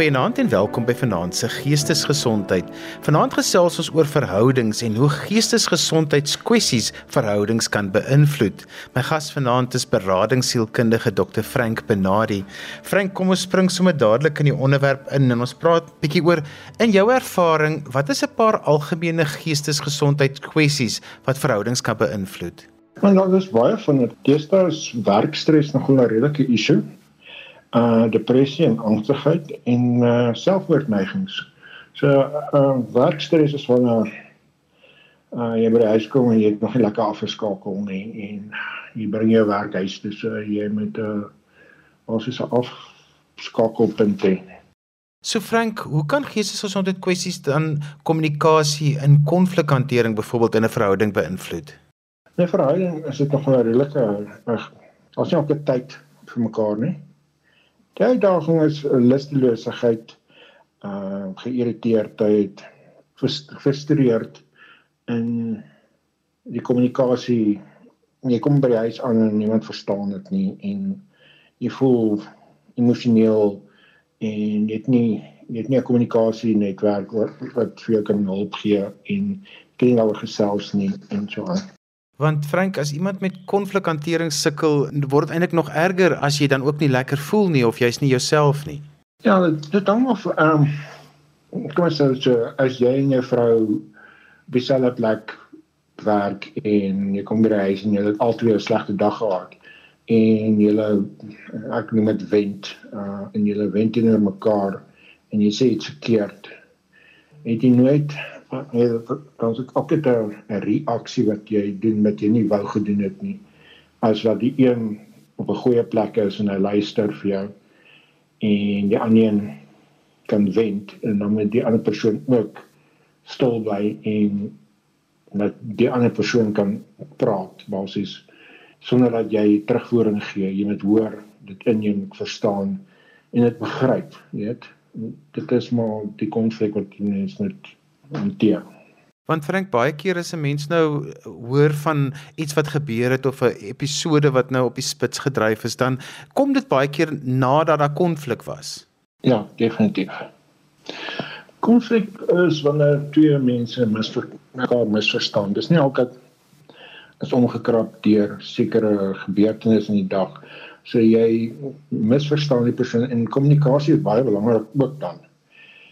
Goeienaand en welkom by Vanaand se Geestesgesondheid. Vanaand gesels ons oor verhoudings en hoe geestesgesondheidskwessies verhoudings kan beïnvloed. My gas vanaand is beradingssielkundige Dr. Frank Benardi. Frank, kom ons spring sommer dadelik in die onderwerp in en ons praat bietjie oor in jou ervaring, wat is 'n paar algemene geestesgesondheidskwessies wat verhoudings kan beïnvloed? Want daar is baie van dit. Deesdae is werkstres nogal 'n redelike issue uh depressie en angstigheid en uh selfmoordneigings. So uh werkstres is wanneer uh jy by die huis kom en jy het nog nie lekker afgeskakel nie en jy bring jou werk huis toe so jy met 'n uh, ons is 'n afskakelpunt hê. So Frank, hoe kan geestesgesondheid kwessies dan kommunikasie en konflikhantering byvoorbeeld in 'n verhouding beïnvloed? 'n Verhouding is dit nog 'n redelike as jy op die tyd vir mekaar nie. Die uitdaging is lusteloosheid, uh geïrriteerdheid, gefrustreerd in die kommunikasie. Jy kom by die huis aan en niemand verstaan dit nie en jy voel emosioneel en jy het nie jy het nie 'n kommunikasie netwerk wat wat vir jou kan help gee en nie oor gesels nie en so aan. Want Frank, as iemand met konflikhantering sukkel, word dit eintlik nog erger as jy dan ook nie lekker voel nie of jy's nie jouself nie. Ja, dit hang af ehm um, kom ons sê so, as jy en jou vrou dieselfde plek werk en jy kom by die huis en jy het altyd 'n slegte dag gehad en julle ek noem dit vent uh en julle vent teenoor mekaar en jy sê iets verkeerd. Het jy nooit dan is dit altyd 'n reaksie wat jy doen wat jy nie wou gedoen het nie. As wat die een op 'n goeie plek is en hy luister vir jou en die ander een kan vent en dan met die ander persoon ook stil bly en dat die ander persoon kan praat basies sonder dat jy terugvoering gee. Jy moet hoor, dit in jou verstaan en dit begryp, weet. Dit is maar die konflik wat jy moet hanteer. Want Frank baie keer is 'n mens nou hoor van iets wat gebeur het of 'n episode wat nou op die spits gedryf is, dan kom dit baie keer nadat daar konflik was. Ja, definitief. Konflik is wanneer twee mense misver mekaar misverstaan. Dis nie altyd is omgekrap deur sekere gebeurtenisse in die dag. So jy misverstaan die persoon en kommunikasie is baie belangrik ook dan.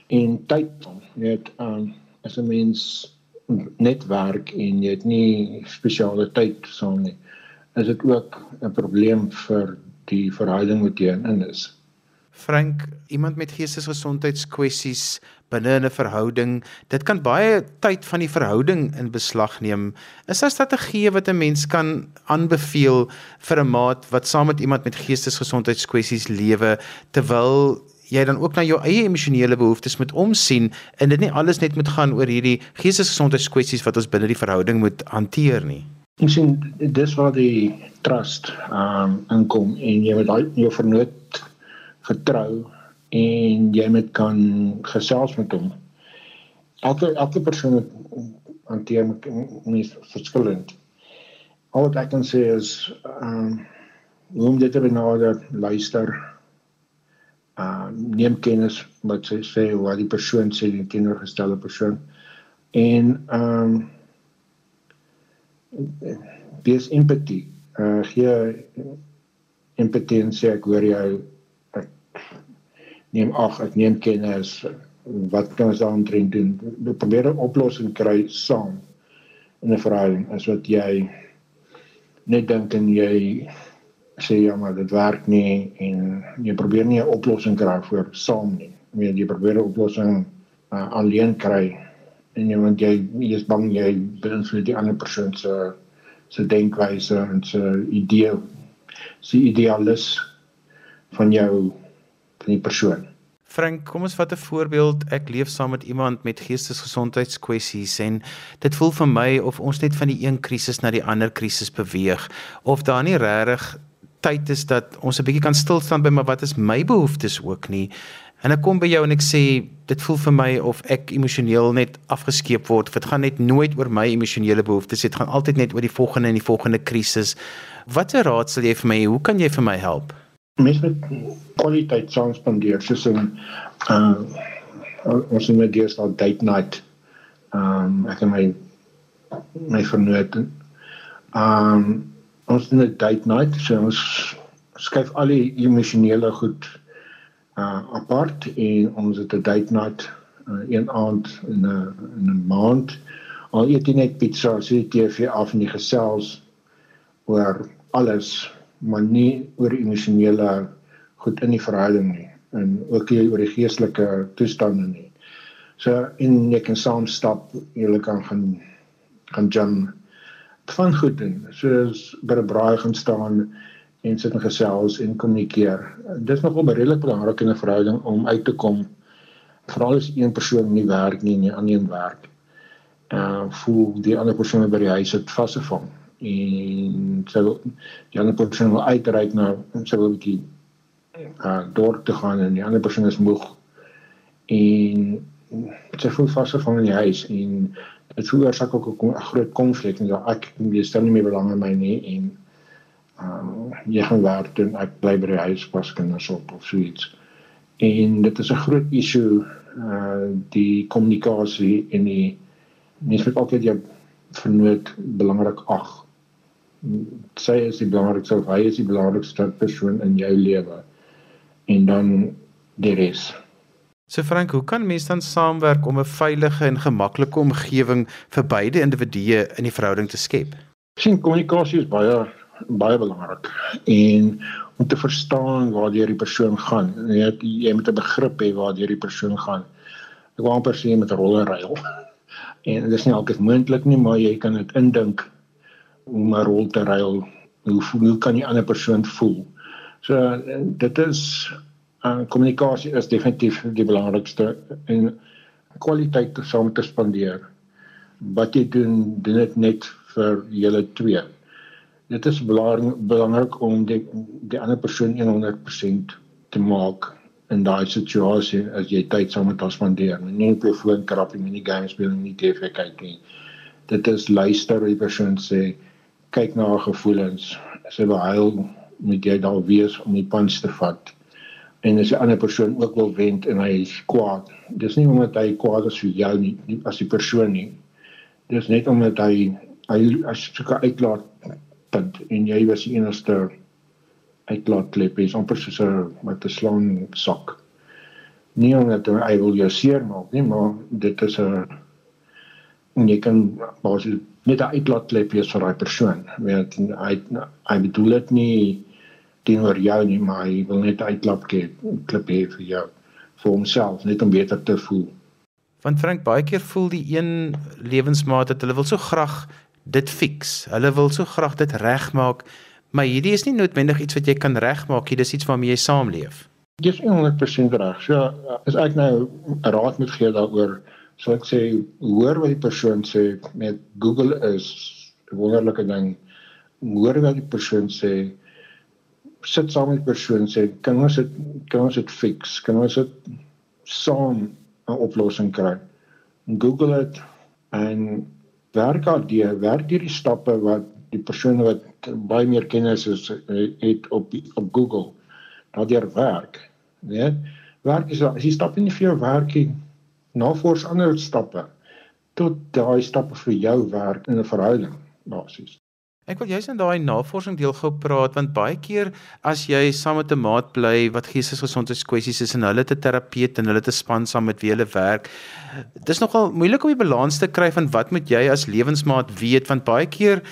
En tyd, net ehm um, as 'n mens net werk en jy het nie spesiale tyd saam nie, is dit ook 'n probleem vir die verhouding wat jy in is. Frank, iemand met geestesgesondheidskwessies binne 'n verhouding, dit kan baie tyd van die verhouding in beslag neem. Is daar strategieë wat 'n mens kan aanbeveel vir 'n maat wat saam met iemand met geestesgesondheidskwessies lewe terwyl jy dan ook na jou eie emosionele behoeftes moet omsien en dit nie alles net moet gaan oor hierdie geestesgesondheidskwessies wat ons binne die verhouding moet hanteer nie. Ek sien dis waar die trust um inkom en jy moet daai jou vernoot vertrou en jy moet kan gesels met hom. Elke elke persoon hanteer mens verskillend. Al wat ek kan sê is um hoe om dit te benader, luister, uh neem kennis wat sy sê wat die persoon sê die teenoorgestelde persoon. En um dis empatie. Uh gee empatie en sê ek hoor jou. Ek neem ag ek neem kennis. Wat kan ons doen? Doen probeer 'n oplossing kry saam in 'n verhouding as wat jy net dink en jy sê ja maar dit werk nie en jy probeer nie 'n oplossing kry vir saam nie. Nee, jy probeer 'n oplossing uh, alleen kry en jy want jy jy is bang jy beïnvloed die ander persoon se se denkwyse en se idee se idealis van jou van die persoon. Frank, kom ons vat 'n voorbeeld. Ek leef saam met iemand met geestesgesondheidskwessies en dit voel vir my of ons net van die een krisis na die ander krisis beweeg of daar nie regtig tyd is dat ons 'n bietjie kan stil staan by maar wat is my behoeftes ook nie. En ek kom by jou en ek sê dit voel vir my of ek emosioneel net afgeskeep word. Dit gaan net nooit oor my emosionele behoeftes, dit gaan altyd net oor die volgende en die volgende krisis. Watter raad sal jy vir my? Hoe kan jy vir my help? mens met kwaliteit saam spandeer soos 'n uh ons het net eers al date night. Ehm um, ek en my my vernoot. Ehm um, ons het 'n date night, so ons skuif al die emosionele goed uh apart en ons het 'n date night uh, een aand in 'n in 'n maand. Al eet jy net pizza, sien jy TV af en jy gesels oor alles maar nie oor emosionele goed in die verhouding nie en ook nie oor die geestelike toestande nie. So en jy kan saam stap, jy kan gaan gaan jam van goed doen. Soos by 'n braai gaan staan en sit en gesels en kommunikeer. Dit is nogal redelik belangrik in 'n verhouding om uit te kom veral as een persoon nie werk nie en die ander een werk. Uh voel die ander persoon by die huis het vasgevang en so die ander persoon wil uitreik na so 'n bietjie uh dorp te gaan en die ander persoon is moeg en sy voel vasgevang in die huis en dit veroorsaak ook 'n groot konflik en ja ek jy stel nie meer belang in my nie en uh jy gaan werk doen ek bly by die huis pas kinders op of so iets en dit is 'n groot issue uh die kommunikasie en die mens moet altyd jou vernoot belangrik ag sy is die belangrikste hy is die belangrikste persoon in jou lewe en dan die res. So Frank, hoe kan mense dan saamwerk om 'n veilige en gemaklike omgewing vir beide individue in die verhouding te skep? Sien, kommunikasie is baie baie belangrik en om te verstaan waar die persoon gaan. Jy het, jy moet 'n begrip hê waar die persoon gaan. Ek wou amper sê met rolle ruil. En dit is nie altyd moontlik nie, maar jy kan dit indink om 'n rol te ruil. Hoe hoe kan die ander persoon voel? So dit is uh, kommunikasie is definitief die belangrikste en kwaliteit saam te spandeer. Wat jy doen, doen dit net vir julle twee. Dit is belangrik belangrik om die die ander persoon 100% te maak in daai situasie as jy tyd saam met hom spandeer. Nie op jou foon krap en nie games speel nie, TV kyk nie. Dit is luister wat die persoon sê kyk na haar gevoelens. Sy wil huil, moet jy daar wees om die pans te vat. En as 'n ander persoon ook wil wend en hy is kwaad, dis nie omdat hy kwaad is vir jou nie, nie as die persoon nie. Dis net omdat hy hy as jy kyk uitlaat punt en jy was die enigste uitlaat klep is amper soos 'n met 'n slang sak. Nie omdat hy wil jou seermaak nie, maar dit is 'n en jy kan basies net 'n uitlaatklep wees vir daai persoon. Weet hy hy bedoel dit nie teenoor jou nie, maar hy wil net 'n uitlaatklep hê vir jou vir homself, net om beter te voel. Want Frank baie keer voel die een lewensmaat dat hulle wil so graag dit fix. Hulle wil so graag dit regmaak, maar hierdie is nie noodwendig iets wat jy kan regmaak nie, dis iets waarmee jy saamleef. Jy is 100% reg. So as ek nou raad moet gee daaroor, So ek sê hoor wat die persoon sê met Google is 'n wonderlike ding. Hoor wat die persoon sê. Sit saam met die persoon sê kan ons dit kan ons dit fix? Kan ons dit saam 'n oplossing kry? Google dit en werk aan die werk hierdie stappe wat die persoon wat baie meer kennis is het op op Google daardeur werk. Né? Werk is as jy stap in vir jou werkie navors ander stappe tot daai stappe vir jou werk in 'n verhouding basies. Ek wil juist in daai navorsing deel gou praat want baie keer as jy saam met 'n maat bly wat geestesgesondheidskwessies is en hulle te terapeut en hulle te span saam met wie hulle werk, dis nogal moeilik om die balans te kry van wat moet jy as lewensmaat weet want baie keer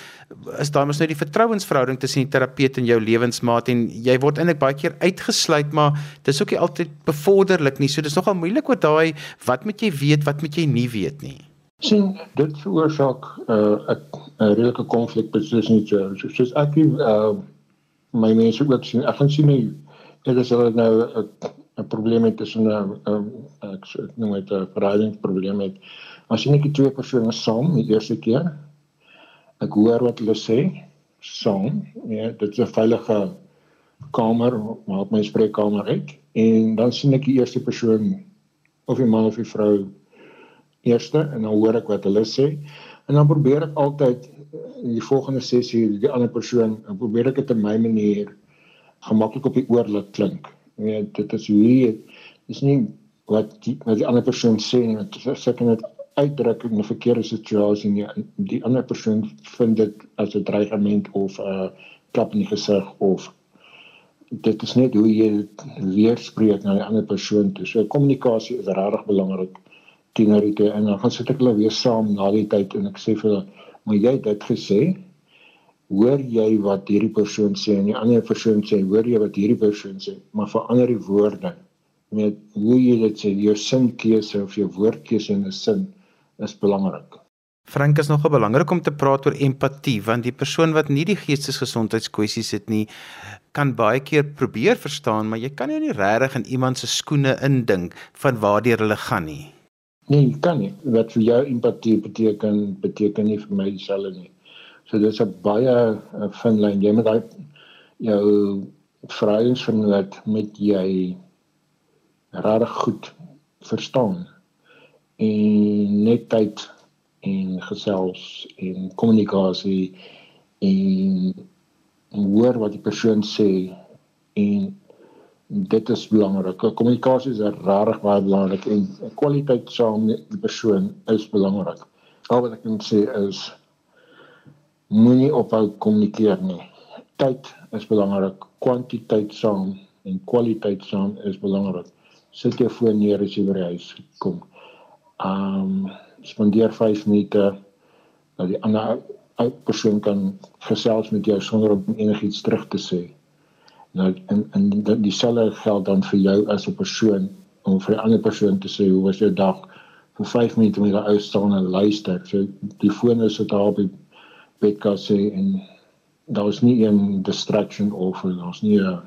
is daar mos nou die vertrouensverhouding tussen die terapeut en jou lewensmaat en jy word eintlik baie keer uitgesluit maar dis ook nie altyd bevorderlik nie. So dis nogal moeilik oor daai wat moet jy weet, wat moet jy nie weet nie sien dit veroorsaak 'n uh, 'n redelike konflik tussen die twee. So, soos ek uh my mense ook sien, ek gaan sien nie dit is hulle nou 'n 'n probleem het tussen 'n ek noem dit 'n verhoudingsprobleem het. As jy net die twee persone saam die eerste keer ek hoor wat hulle sê saam, ja, dit is 'n veilige kamer waar my spreekkamer het en dan sien ek die eerste persoon of die man of die vrou eerste en dan hoor ek wat hulle sê en dan probeer ek altyd in die volgende sessie die ander persoon en probeer ek dit op my manier gemaklik op die oor laat klink. Jy weet dit is hoe jy dis nie wat die, wat die ander persoon sê nie, want as ek net uitdruk in 'n verkeerde situasie nie, die ander persoon vind dit as 'n dreigement of 'n uh, klap in die gesig of dit is net hoe jy weerspreek na die ander persoon toe. So kommunikasie is regtig belangrik dit en dan gaan sit ek hulle weer saam na die tyd en ek sê vir hulle, "Maar jy het dit gesê. Hoor jy wat hierdie persoon sê en die ander persoon sê, hoor jy wat hierdie persoon sê, maar verander die woorde." Met hoe jy dit sê, jou sinkeuse of jou woordkeuse in 'n sin is belangrik. Frank is nogal belangrik om te praat oor empatie want die persoon wat nie die geestesgesondheidskwessies het nie kan baie keer probeer verstaan maar jy kan jou nie regtig in iemand se skoene indink van waartoe hulle gaan nie. Nee, kan nie. Wat vir jou empatie beteken beteken nie vir my dieselfde nie. So dis 'n baie fin lyn. Jy moet daai jou vryheidsvernoot met jy regtig goed verstaan en net tyd en gesels en kommunikasie en, en hoor wat die persoon sê en dit is belangrik. Kommunikasie is regtig baie belangrik en kwaliteit saam met die persoon is belangrik. Al wat ek kan sê is moenie ophou kommunikeer nie. Tyd is belangrik, kwantiteit saam en kwaliteit saam is belangrik. Sit jou foon neer as jy by die huis kom. Um spandeer 5 minute dat die ander persoon kan gesels met jou sonder om enigiets terug te sê. Nou en en dieselfde geld dan vir jou as 'n persoon om vir 'n ander persoon te sê hoe was jou dag vir 5 minute met 'n ou staan en luister. So die foon is dit daar die bedkas en daar was nie 'n distraction of daar's nie 'n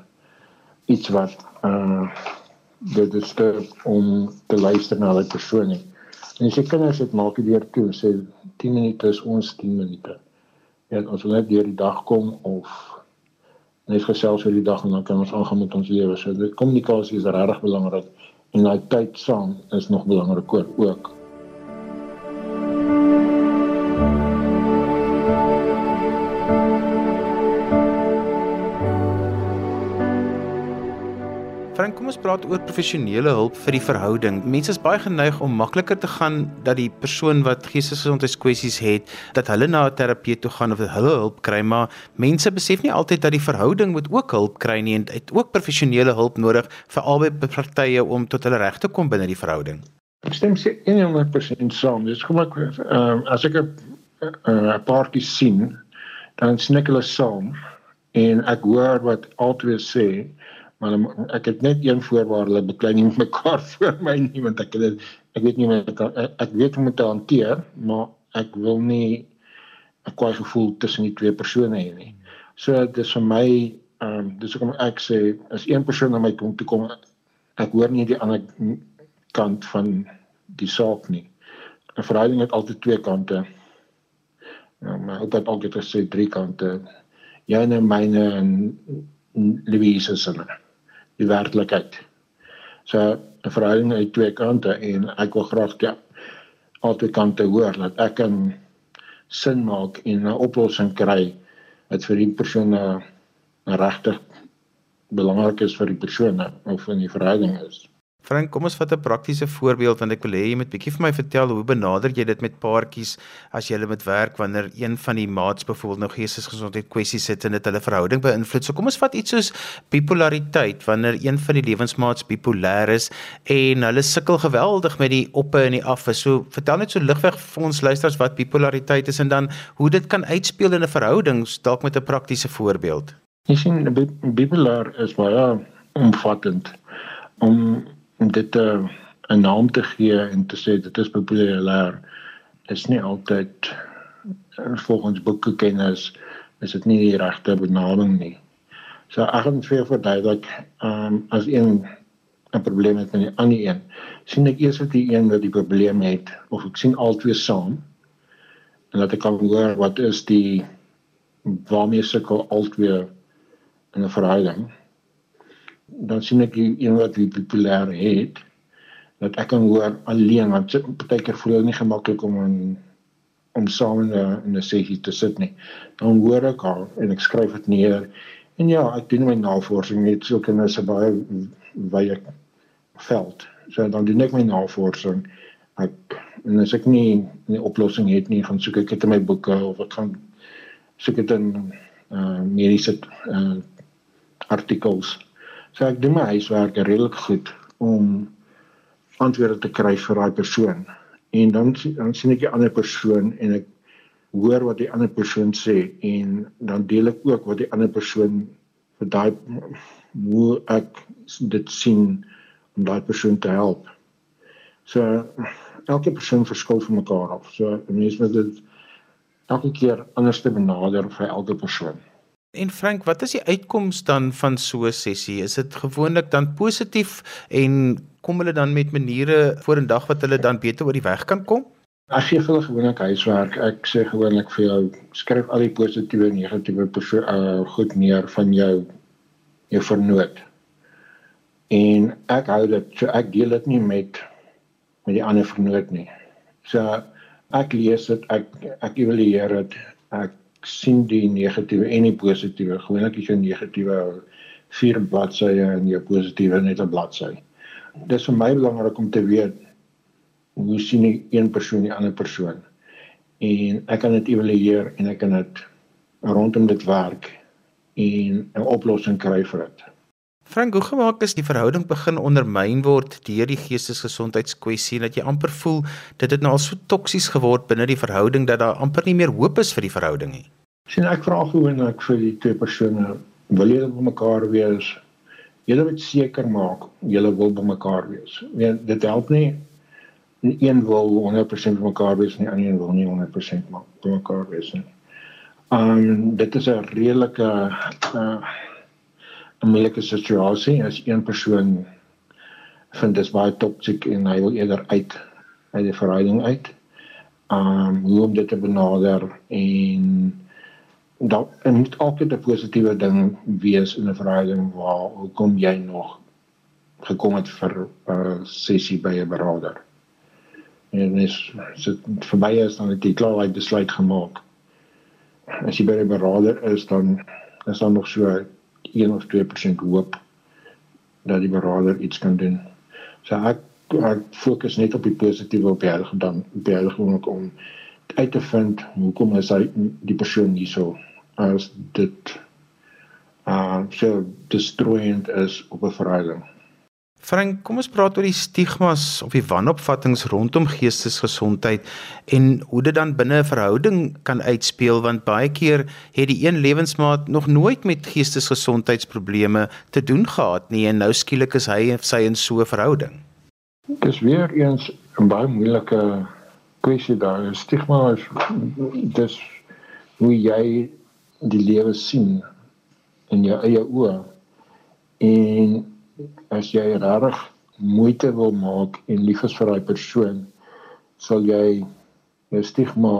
iets wat uh dit is om te luister na 'n persoon nie. En as jy kinders het maak jy deur toe sê 10 minute is ons 10 minute. En ons wil net deur die dag kom of net gesels oor die dag en dan kan ons aangaan met ons lewe. So die kommunikasie is regtig belangrik en daai tyd saam is nog belangriker ook. Frank, kom ons praat oor professionele hulp vir die verhouding. Mense is baie geneig om makliker te gaan dat die persoon wat geestesgesondheidskwessies het, dat hulle na 'n terapeut toe gaan of hulle hulp kry, maar mense besef nie altyd dat die verhouding moet ook hulp kry nie en het ook professionele hulp nodig vir albei partye om tot hulle reg te kom binne die verhouding. Ek stem se 100% saam. Dis kom ek uh, as ek 'n uh, paartjie sien, dan snik hulle saam en ek hoor wat albei sê maar ek het net een voorwaar hulle beklei nie met mekaar voor my nie want ek het ek weet nie wat ek ek weet hoe om te hanteer maar ek wil nie 'n kwaai gevoel tussen die twee persone hê nie. So dis vir my ehm um, dis hoekom ek sê as een persoon na my kom toe kom ek hoor nie die ander kant van die saak nie. 'n Verhouding het altyd twee kante. Ja, maar ek het altyd gesê drie kante. Joune, myne en Louise se sinne die werklikheid. So 'n verhouding uit twee kante en ek wil graag ja albei kante hoor dat ek kan sin maak en 'n oplossing kry wat vir die persoon 'n regtig belangrik is vir die persoon of in die verhouding is. Frank, kom ons vat 'n praktiese voorbeeld want ek wil hê jy moet bietjie vir my vertel hoe benader jy dit met paartjies as jy hulle met werk wanneer een van die maats byvoorbeeld nou geestesgesondheid kwessies het en dit hulle verhouding beïnvloed. So kom ons vat iets soos bipolariteit wanneer een van die lewensmaats bipolêr is en hulle sukkel geweldig met die oppe en die affe. So vertel net so ligweg vir ons luisters wat bipolariteit is en dan hoe dit kan uitspeel in 'n verhouding dalk met 'n praktiese voorbeeld. Jy sien bipolêr is baie omvattend om om dit 'n uh, 'n naam te gee en te sê dit is populêr is nie altyd uh, volgens boekkennis is dit nie die regte benaming nie. So ek gaan vir verduidelik um, as een 'n probleem het met die ander een. sien ek eers dat die een wat die probleem het of ek sien albei saam en dat ek kan hoor wat is die waarmee sukkel albei in 'n verhouding dan sien ek een wat wie populêr het dat ek kan hoor alleen want sit baie keer voel nie gemaklik om in om saam in 'n in 'n sessie te sit nie. Dan hoor ek haar en ek skryf dit neer En ja, ek doen my navorsing net so kinders se baie wye veld. So dan doen ek my navorsing. Ek en as ek nie 'n oplossing het nie, gaan soek ek dit in my boeke of ek gaan soek dit in uh mediese uh artikels. So ek doen my huiswerk redelik goed om antwoorde te kry vir daai persoon. En dan dan sien ek die ander persoon en ek hoor wat die ander persoon sê en dan deel ek ook wat die ander persoon vir daai hoe ek dit sien om daai persoon te help. So elke persoon verskil van mekaar af. So mense moet dit elke keer anders te benader vir elke persoon. En Frank, wat is die uitkoms dan van so 'n sessie? Is dit gewoonlik dan positief en kom hulle dan met maniere vorendag wat hulle dan beter oor die weg kan kom? Ek gee hulle gewoonlik huiswerk. Ek sê gewoonlik vir jou skryf al die positiewe en negatiewe uh, goed neer van jou jou vernoot. En ek hou dit so ek deel dit nie met met die ander vernoot nie. So ek lees dit, ek ek evalueer dit, ek sien die negatiewe en die positiewe. Gewoonlik is jou negatiewe vier bladsye en jou positiewe net 'n bladsy. Dit is vir my belangrik om te weet hoe sien die een persoon die ander persoon. En ek kan dit evalueer en ek kan dit rondom dit werk en 'n oplossing kry vir dit. Frank, hoe gemaak is die verhouding begin ondermyn word deur die geestesgesondheidskwessie en dat jy amper voel dit het nou al so toksies geword binne die verhouding dat daar amper nie meer hoop is vir die verhouding nie. Sien ek vra gewoon ek vir die twee persone wil julle by mekaar wees? Julle moet seker maak julle wil by mekaar wees. Nee, dit help nie een wil 100% by mekaar wees nie, een wil nie 100% by mekaar wees nie. Um dit is 'n redelike uh 'n moeilike situasie as een persoon vind dit baie toksiek en hy wil eerder uit uit die verhouding uit. Um hoe om dit te benader en dan en moet altyd 'n positiewe ding wees in 'n verhouding waar hoekom jy nog gekom het vir 'n uh, sessie by 'n beraader. En dis so verby is dan het jy klaar uit besluit gemaak. As jy by 'n beraader is dan is dan nog so 1 of 2% hoop dat die beraader iets kan doen. So ek ek fokus net op die positiewe op die huidige dan die huidige om uit te vind hoekom is hy die persoon hierso as dit uh so destroyend is op 'n verhouding. Frank, kom ons praat oor die stigmas of die wanopvattinge rondom geestesgesondheid en hoe dit dan binne 'n verhouding kan uitspeel want baie keer het die een lewensmaat nog nooit met geestesgesondheidsprobleme te doen gehad nie en nou skielik is hy of sy in so 'n verhouding. Dit is weer eens 'n baie moeilike kwessie daar. Stigma is dis hoe jy die lewe sien in jou eie oë en as jy regtig moeite wil maak en lief is vir daai persoon, sal jy jou stigma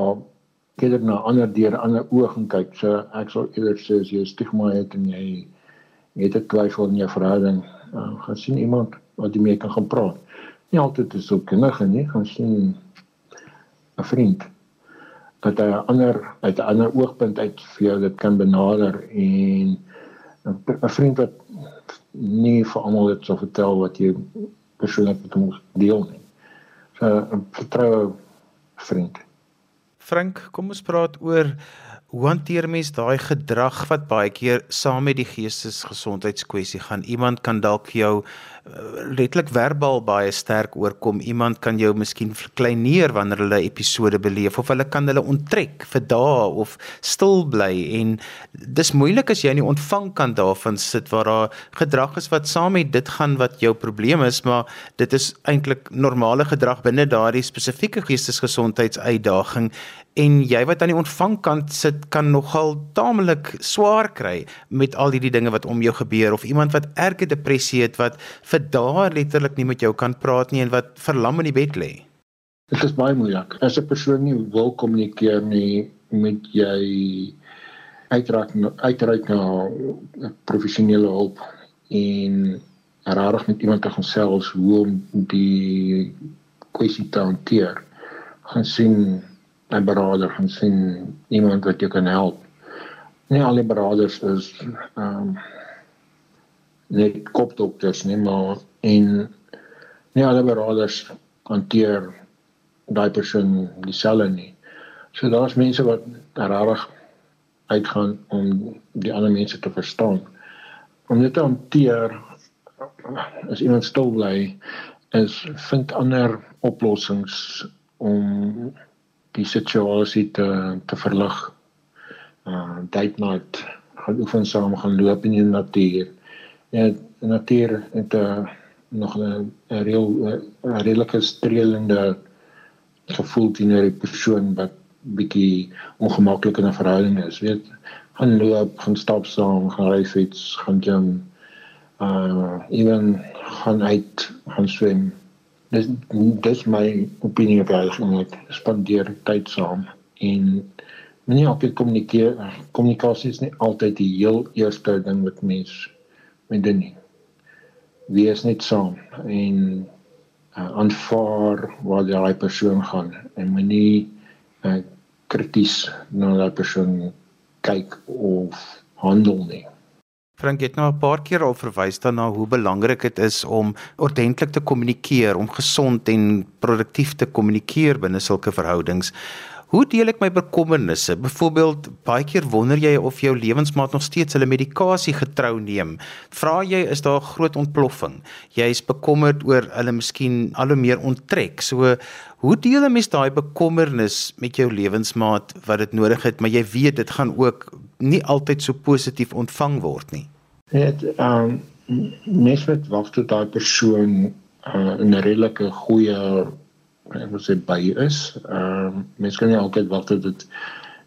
eerder na ander deur ander oë gaan kyk. So ek sal eerder sê as jy stigma het en jy het 'n twyfel in jou verhouding, uh, gaan sien iemand wat jy mee kan gaan praat. Nie altyd is ook kindige nie, gaan sien 'n vriend dat hy 'n ander uit 'n ander oogpunt uit vir jou dit kan benader en 'n vriend wat nie vir almal dit sou vertel wat jy persoonlik met hom deel nie. So 'n vertroue vriend. Frank, kom ons praat oor hoe hanteer mens daai gedrag wat baie keer saam met die geestesgesondheidskwessie gaan. Iemand kan dalk jou uh, letterlik verbaal baie sterk oorkom. Iemand kan jou miskien verkleineer wanneer hulle episode beleef of hulle kan hulle onttrek vir dae of stil bly en dis moeilik as jy nie ontvang kan daarvan sit waar daar gedrag is wat saam met dit gaan wat jou probleem is, maar dit is eintlik normale gedrag binne daardie spesifieke geestesgesondheidsuitdaging en jy wat aan die ontvangkant sit kan nogal taamlik swaar kry met al hierdie dinge wat om jou gebeur of iemand wat erge depressie het wat vir dae letterlik nie met jou kan praat nie en wat verlam in die bed lê. Dit is baie moeilik. As 'n persoon nie wil kommunikeer nie, moet jy uitreik uitreik na professionele hulp en rarig met iemand te gesels hoe om die kwessie te hanteer. Gaan sien 'n beraader gaan sien iemand wat jou kan help nie al die beraders is ehm um, net kopdokters nie, maar en nie alle beraders hanteer daai persoon dieselfde nie. So daar's mense wat regtig uitgaan om die ander mense te verstaan. Om dit te hanteer as iemand stil bly is vind ander oplossings om die situasie te te verlig. Uh date night gaan oefen saam gaan loop in die natuur. Ja, die natuur het 'n uh, nog 'n reël 'n redelike streelende gevoel teenoor die persoon wat bietjie ongemaklik in 'n verhouding is. Weet, gaan loop, gaan stap saam, gaan ry fiets, gaan gym. Uh ewen gaan uit, gaan swem. Dis dis my opinie oor dit om net spandeer tyd saam en nie altyd kommunikeer. Kommunikasie is nie altyd die heel eerste ding wat mens moet doen nie wees net saam en uh, aanvaar waar daai persoon gaan en moenie uh, krities na daai persoon kyk of handel nie. Frank het nou 'n paar keer al verwys daarna hoe belangrik dit is om ordentlik te kommunikeer, om gesond en produktief te kommunikeer binne sulke verhoudings. Hoe deel ek my bekommernisse? Byvoorbeeld, baie keer wonder jy of jou lewensmaat nog steeds hulle medikasie getrou neem. Vra jy is daar groot ontploffing? Jy is bekommerd oor hulle miskien al hoe meer onttrek. So, hoe deel 'n mens daai bekommernis met jou lewensmaat wat dit nodig het, maar jy weet dit gaan ook nie altyd so positief ontvang word nie. Dit um, mens moet wag tot daai persoon uh, 'n redelike goeie ek moet sê by is. Ehm uh, mense kan nie altyd wag tot dit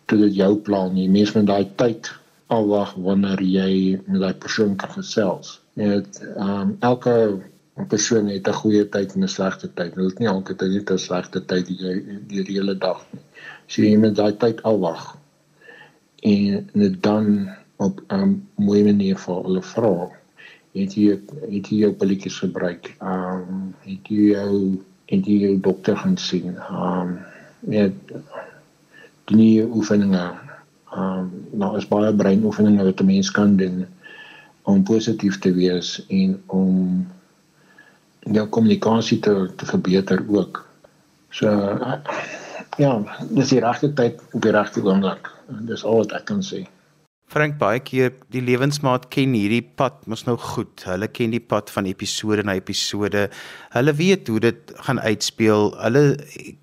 tot dit jou plan nie. Mense moet daai tyd afwag wanneer jy met daai persoon kan gesels. Net ehm um, elke persoon het 'n goeie tyd en 'n slegte tyd. Hulle het nie altyd net 'n slegte tyd die die, die hele dag nie. So jy moet daai tyd afwag. En net dan op 'n um, mooi manier vir hulle vra. Het jy het jy jou pilletjies gebruik? Ehm um, het jy jou en die dokter gaan sien. Ehm um, ja die nie oefeninge. Ehm um, nou is baie breinoefeninge wat 'n mens kan doen om positief te wees en om jou kommunikasie te te verbeter ook. So uh, ja, dis die regte tyd op die regte oomblik. Dis al wat ek kan sê. Frank baie keer die lewensmaat ken hierdie pad mos nou goed. Hulle ken die pad van episode na episode. Hulle weet hoe dit gaan uitspeel. Hulle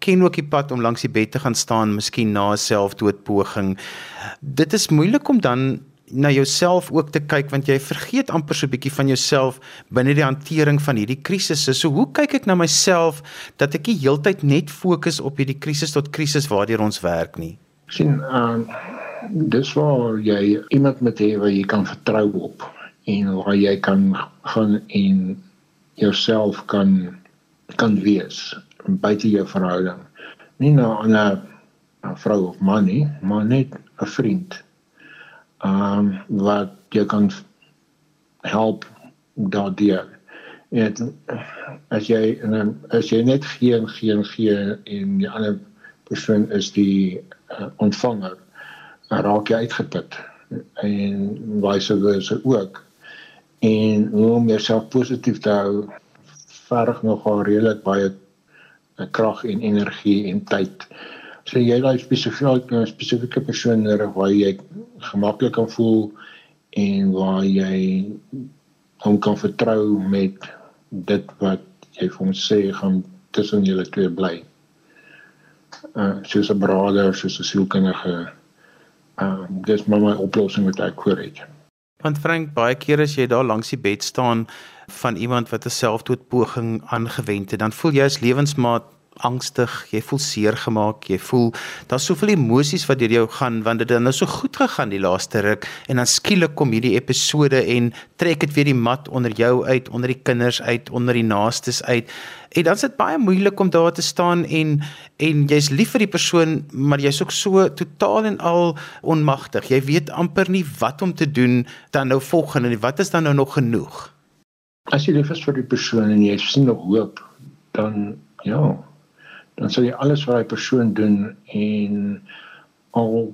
ken ook die pad om langs die bed te gaan staan, miskien na 'n selfdoodpoging. Dit is moeilik om dan na jouself ook te kyk want jy vergeet amper so 'n bietjie van jouself binne die hantering van hierdie krisisse. So hoe kyk ek na myself dat ek nie heeltyd net fokus op hierdie krisis tot krisis waardeur ons werk nie? sien ehm uh dis waar jy iemand met hê wat jy kan vertrou op en waar jy kan gaan en jouself kan kan wees buite jou verhouding. Nie na 'n vrou of man nie, maar net 'n vriend. Ehm um, wat jy kan help daardeur. En as jy en as jy net geen geen geen en die ander persoon is die uh, ontvanger dan raak jy uitgeput en vice versa ook en om jouself positief te hou verg nogal redelik baie eh, krag en energie en tyd. So jy daai spesifieke nou spesifieke persoon nodig waar jy gemaklik kan voel en waar jy hom kan vertrou met dit wat jy vir hom sê gaan tussen julle twee bly. Uh soos 'n broeder, soos 'n sielkundige Ehm uh, dis maar my oplossing wat ek voor het. Want Frank, baie kere as jy daar langs die bed staan van iemand wat 'n selfdoodpoging aangewend het, dan voel jy as lewensmaat angstig, jy voel seer gemaak, jy voel daar's soveel emosies wat deur jou gaan want dit het nou so goed gegaan die laaste ruk en dan skielik kom hierdie episode en trek dit weer die mat onder jou uit, onder die kinders uit, onder die naastes uit. En dan is dit baie moeilik om daar te staan en en jy's lief vir die persoon, maar jy's ook so totaal en al onmagtig. Jy weet amper nie wat om te doen dan nou volgende nie. Wat is dan nou nog genoeg? As jy lief is vir die persoon en jy sien nog hoop, dan ja, dan sal jy alles wat daai persoon doen en al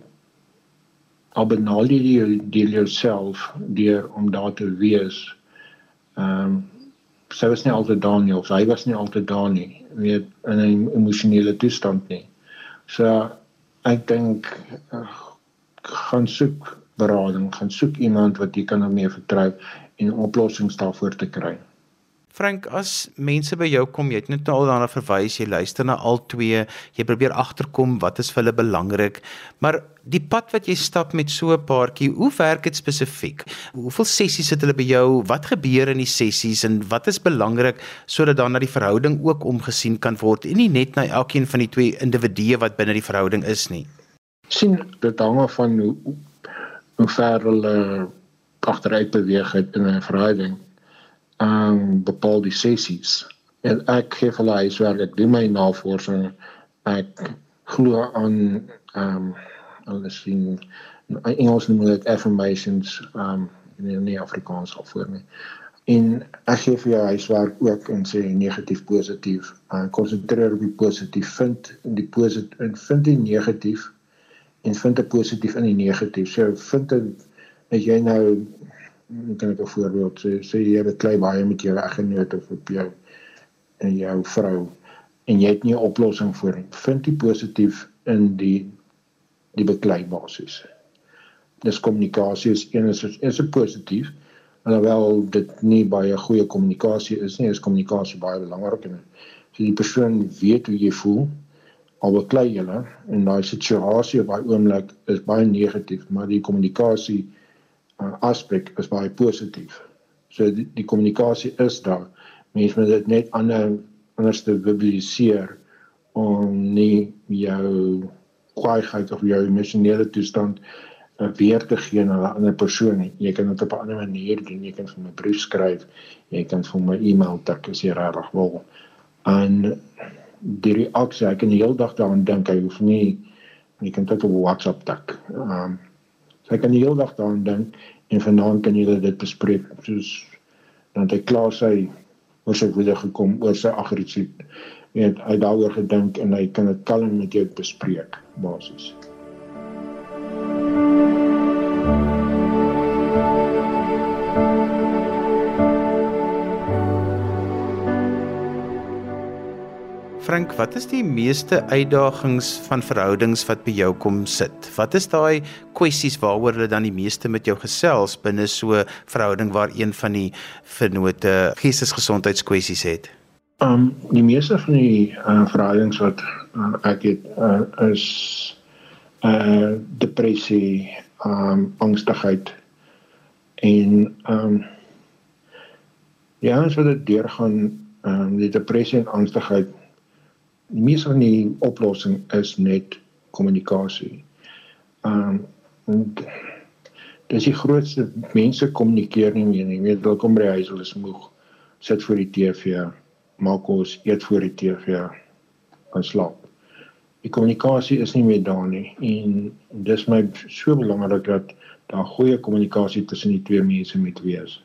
al benaal jy deel jouself deur om daar te wees. Ehm um, sy was nie altyd daar nie of hy was nie altyd daar nie, weet in 'n emosionele toestand nie. So ek dink uh, gaan soek berading, gaan soek iemand wat jy kan mee vertrou en oplossings daarvoor te kry. Frank, as mense by jou kom, jy het net al daarna verwys, jy luister na al twee, jy probeer agterkom wat is vir hulle belangrik, maar die pad wat jy stap met so 'n paartjie, hoe werk dit spesifiek? Hoeveel sessies het hulle by jou? Wat gebeur in die sessies en wat is belangrik sodat dan na die verhouding ook omgesien kan word en nie net na elkeen van die twee individue wat binne die verhouding is nie? sien dit hang af van hoe hoe ver hulle agteruit beweeg het in 'n verhouding aan bepaalde sessies. En ek gee hulle huiswerk, ek doen my navorsing. Ek glo aan ehm um, hulle sien in Engels noem dit affirmations ehm um, in die Afrikaans al voor my. En ek gee vir jou huiswerk ook en sê negatief positief. En konsentreer op die positief, vind die positief en vind die negatief en vind 'n positief in die negatief. So vind 'n as jy nou ek kan 'n voorbeeld sê. Sê jy het klei baie met jou eggenoot of op jou en jou vrou en jy het nie 'n oplossing vir dit vind die positief in die die beklei basis dis kommunikasie is een is is 'n positief alhoewel dit nie baie goeie kommunikasie is nie is kommunikasie baie belangrik en so die persoon weet hoe jy voel al beklei julle en daai situasie op daai oomblik is baie negatief maar die kommunikasie uh, aspek is baie positief. So die, die kommunikasie is daar. Mense moet dit net ander anders te verbaliseer om nie jou kwaaiheid of jou emosionele toestand uh, weer te gee aan 'n ander persoon nie. Jy kan dit op 'n ander manier doen. Jy kan vir my brief skryf. Jy kan vir my e-mail tik as jy regtig wil. En die reaksie, ek kan die hele dag daaraan dink. Jy hoef nie jy kan dit op WhatsApp tik. Ehm um, So ek kan die hele dag daaraan dink en vanaand kan julle dit bespreek soos dan hy klaar sy oor sy woede gekom oor sy aggressie en hy daaroor gedink en hy kan dit kalm met jou bespreek basies. Frank, wat is die meeste uitdagings van verhoudings wat by jou kom sit? Wat is daai kwessies waaroor hulle dan die meeste met jou gesels binne so 'n verhouding waar een van die vennote geestesgesondheidskwessies het? Um die meeste van die uh, verhoudings wat uh, ek het uh, is uh depressie, um angstigheid en um ja, so dit deurgaan um die depressie en angstigheid meeste van die oplossing is net kommunikasie. Um dis die grootste mense kommunikeer nie meer nie. Weet welkom by die huis, hulle is moeg. Sit voor die TV, maak ons eet voor die TV, gaan slaap. Die kommunikasie is nie meer daar nie en dis my so belangrik dat daar goeie kommunikasie tussen die twee mense moet wees.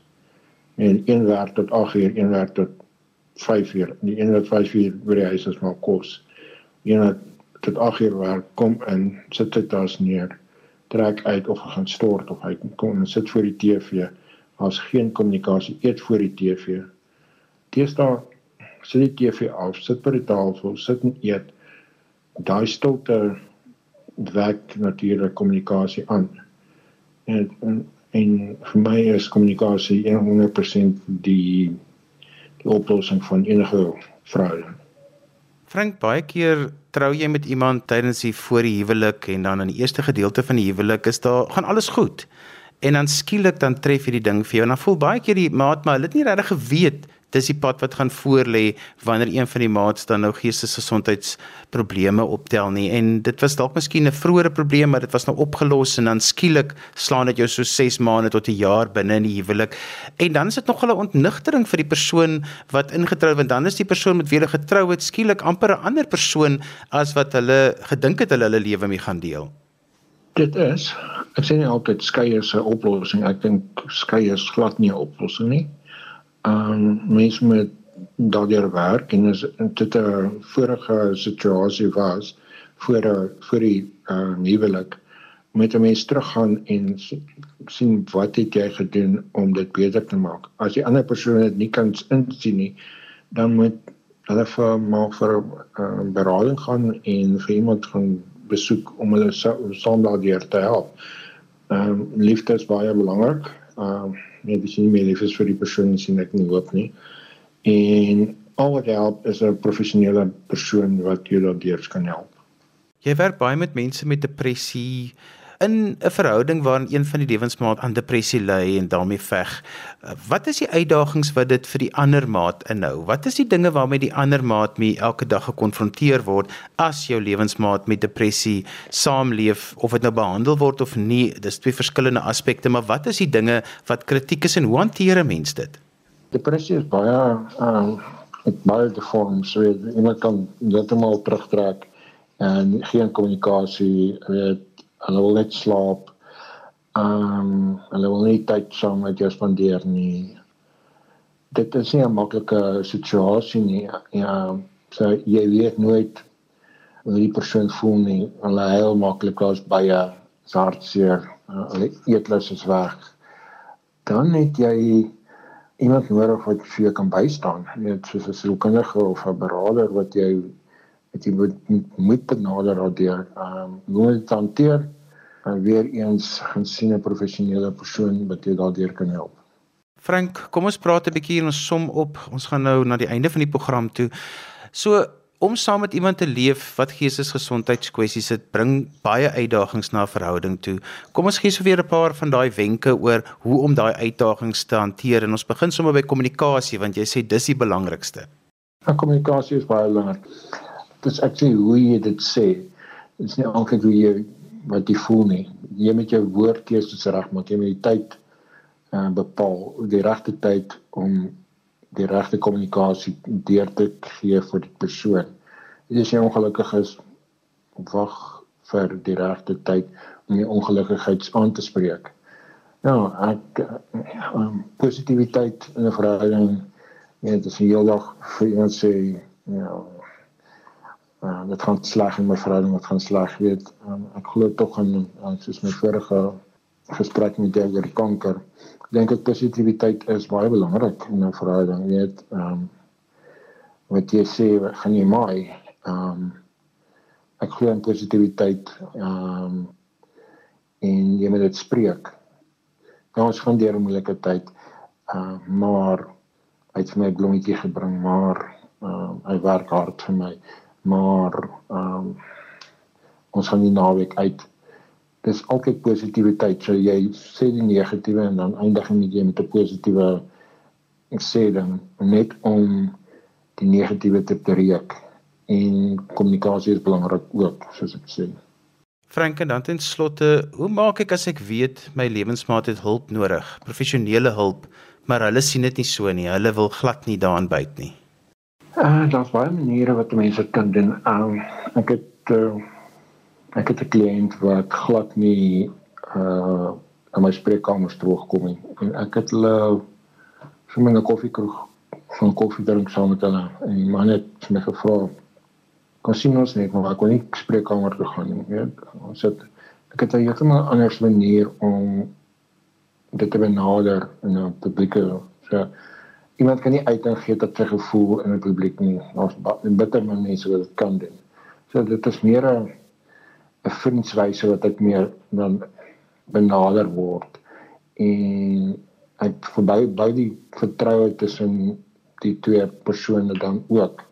En een werk tot 8 uur, een werk tot 5 uur. Die een wat 5 uur by die huis is maar kos. Een wat tot 8 uur werk, kom in, sit dit daar neer, trek uit of gaan stort of hy kom en sit voor die TV. Daar's geen kommunikasie eet voor die TV. Deesdae sit die TV af, sit by die tafel, sit en eet. Daai stilte werk natuurlik kommunikasie aan. En, en en vir my is kommunikasie 100% die die oplossing van enige vrae. Frank, baie keer trou jy met iemand tydens die voor die huwelik en dan in die eerste gedeelte van die huwelik is daar gaan alles goed. En dan skielik dan tref jy die ding vir jou en dan voel baie keer die maat maar hulle het nie regtig geweet dis die pad wat gaan voor lê wanneer een van die maats dan nou geestesgesondheidsprobleme optel nie. En dit was dalk miskien 'n vroeëre probleem maar dit was nou opgelos en dan skielik slaan dit jou so 6 maande tot 'n jaar binne in die huwelik. En dan is dit nog 'n ontnigtering vir die persoon wat ingetrou want dan is die persoon met wie hulle getrou het skielik amper 'n ander persoon as wat hulle gedink het hulle hulle lewe mee gaan deel. Dit is ek sê nie altyd skei is 'n oplossing ek dink skei is glad nie 'n oplossing nie um mense met daardeur werk en is dit 'n vorige situasie was voor voor die uh huwelik met 'n mens teruggaan en sien wat het jy gedoen om dit beter te maak. As die ander persoon dit nie kan insien nie, dan moet hulle vir maar vir 'n uh, berading gaan en vir iemand gaan besoek om hulle saam daardeur te help. Ehm um, liefde is baie belangrik. Ehm um, net as jy nie meer lief is vir die persoon sien ek nie hoop nie. En al wat help is 'n professionele persoon wat jou daardeur kan help. Jy werk baie met mense met depressie in 'n verhouding waarin een van die lewensmaat aan depressie ly en daarmee veg. Wat is die uitdagings wat dit vir die ander maat inhou? Wat is die dinge waarmee die ander maat mee elke dag gekonfronteer word as jou lewensmaat met depressie saamleef of dit nou behandel word of nie? Dis twee verskillende aspekte, maar wat is die dinge wat kritiek is en hoe hanteer 'n mens dit? Depressie is baie ehm uh, baie deform, so iemand kan dit almal terugtrek en geen kommunikasie, weet hulle wil net slaap. Ehm um, hulle wil nie tyd saam met jou spandeer nie. Dit is nie 'n maklike situasie nie. Ja, so jy weet nooit hoe die persoon voel nie. Hulle heel maklik as baie hartseer. Uh, hulle eetlus is weg. Dan het jy iemand nodig wat vir jou kan bystaan, net soos 'n sielkundige of 'n beraader wat jou wat jy moet moet benader daardeur. Ehm um, hoe dit hanteer en weer eens gaan sien 'n professionele persoon wat jou daardeur kan help. Frank, kom ons praat 'n bietjie en ons som op. Ons gaan nou na die einde van die program toe. So om saam met iemand te leef wat geestesgesondheidskwessies het, bring baie uitdagings na verhouding toe. Kom ons gee so weer 'n paar van daai wenke oor hoe om daai uitdagings te hanteer en ons begin sommer by kommunikasie want jy sê dis die belangrikste. Ja, kommunikasie is baie belangrik. Dit is actually hoe jy dit sê. Dit is nie altyd hoe jy wat jy voel nie. Jy met jou woordkeuses reg maak, jy met die tyd uh, bepaal, die regte tyd om die regte kommunikasie deur te gee vir die persoon. As jy ongelukkig is, wag vir die regte tyd om die ongelukkigheid aan te spreek. Ja, ek um, positiwiteit in 'n verhouding, net as jy heeldag vir iemand sê, ja, uh, dit gaan sleg in my verhouding wat gaan sleg. Weet um, ek glo tog aan aan soos my vorige gesprek met jou oor kanker. Dink ek positiwiteit is baie belangrik in 'n verhouding. Weet um, wat jy sê gaan jy maai? Um, ek glo in positiwiteit um, en jy moet dit spreek. Nou ons gaan deur 'n moeilike tyd. Uh, maar hy het vir my blommetjie gebring maar uh, hy werk hard vir my maar ehm um, ons gaan nie naweek uit. Dis altyd positiwiteit. So jy sê die negatiewe en dan eindig jy met 'n positiewe sê dan net om die negatiewe te breek. En kommunikasie is belangrik ook, soos ek sê. Frank en dan ten slotte, hoe maak ek as ek weet my lewensmaat het hulp nodig, professionele hulp, maar hulle sien dit nie so nie. Hulle wil glad nie daaraan byt nie. Uh, daar's baie maniere wat mense kan doen. Um, ek het uh, ek het 'n kliënt wat glad nie uh in my spreekkamer terugkom nie. En ek het hulle vir my 'n koffiekroeg van koffie drink saam met hulle en die man het my gevra kon sien ons net maar kon nie spreekkamer toe gaan nie. Weet, ons het ek het 'n heeltemal ander manier om dit te benader in 'n publieke so iemand kan nie uiting gee tot sy gevoel in die publiek nie. Ons bitter min mense wat dit kan doen. So dit is meer 'n 'n vriendwyse wat ek meer dan benader word en ek verby by die vertroue tussen die twee persone dan ook.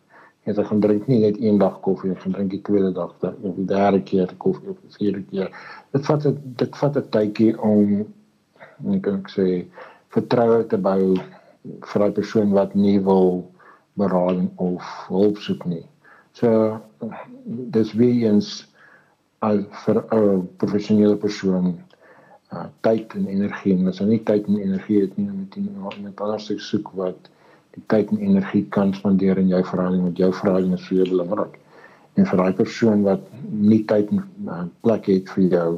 Jy ja, gaan drink nie net een dag koffie, jy gaan drink die tweede dag of die derde keer koffie of die vierde keer. Dit vat dit vat 'n tydjie om ek kan sê vertroue te bou vir daai persoon wat nie wil berading of hulp soek nie. So dis weer eens al vir 'n professionele persoon uh, tyd en energie en as jy nie tyd en energie het nie met iemand anders te soek wat die tyd en energie kan spandeer in jou verhouding met jou verhouding is baie belangrik. En vir daai persoon wat nie tyd en uh, plek het vir jou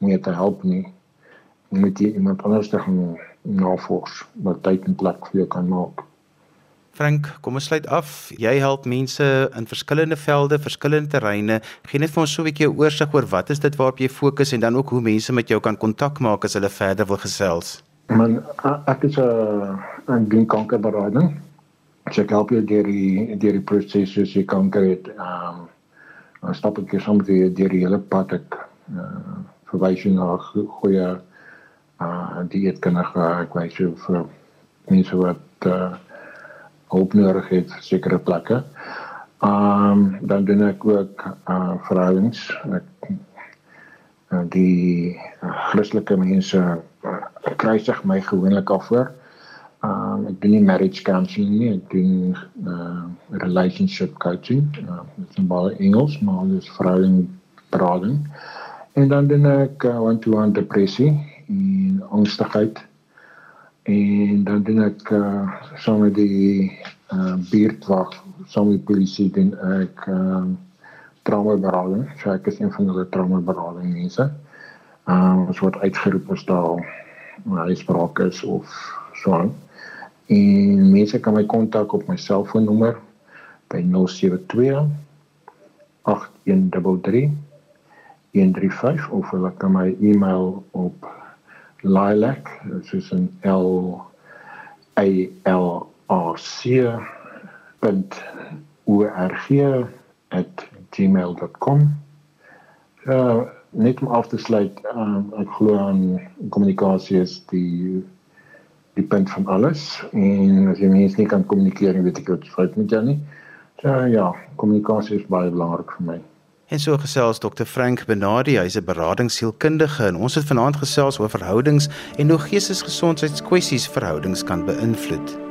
om jou te help nie, moet jy iemand anders te gaan navors wat tyd en plek vir jou kan maak. Frank, kom ons sluit af. Jy help mense in verskillende velde, verskillende terreine. Gee net vir ons so 'n bietjie oorsig oor wat is dit waarop jy fokus en dan ook hoe mense met jou kan kontak maak as hulle verder wil gesels. Man, ek is 'n 'n kankerberading. Ek help jou deur die deur die proses soos jy kanker het. Ehm um, dan stap ek soms deur die hele pad ek uh, verwys jy na goeie uh dieetkundige ek wys jou vir mense wat uh hulp nodig het vir sekere plekke. Um dan doen ek ook uh vrouens ek uh, die uh, Christelike mense uh, kry sig my gewoonlik af voor. Um ek doen nie marriage counseling nie, ek doen uh relationship coaching. Uh, dit is baie Engels, maar dit is vrouens berading. En dan doen ek uh, one-to-one depressie en angstigheid. En dan doen ek uh, saam met die uh, buurtwag saam met polisie doen ek uh, trauma berading so ek is een van hulle trauma berading mense. Uh, ons word uitgeroep as daar uitspraak is of so en mense kan my kontak op my selfoonnommer by 072 8133 135 of hulle kan my e-mail op lilac soos 'n L A L R C .org@gmail.com. Uh net om af te sluit, um, ek glo aan kommunikasie is die die punt van alles en as jy mens nie kan kommunikeer, weet ek wat fout met jou nie. So ja, kommunikasie is baie belangrik vir my. En so gesels Dr Frank Benadi, hy's 'n beradingsielkundige en ons het vanaand gesels oor verhoudings en hoe geestesgesondheidskwessies verhoudings kan beïnvloed.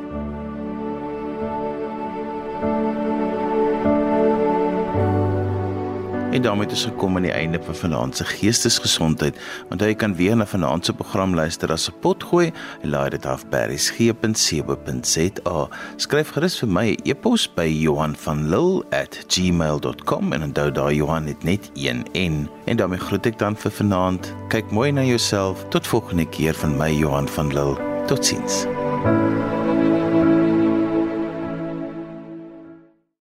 En daarmee het ons gekom aan die einde van vanaand se geestesgesondheid. Onthou jy kan weer na vanaand se program luister as 'n potgooi laai dit af by resgep.co.za. Skryf gerus vir my 'n e e-pos by Johanvanlull@gmail.com en onthou daai Johan het net een N. En daarmee groet ek dan vir vanaand. Kyk mooi na jouself. Tot volgende keer van my Johan van Lill. Totsiens. thank you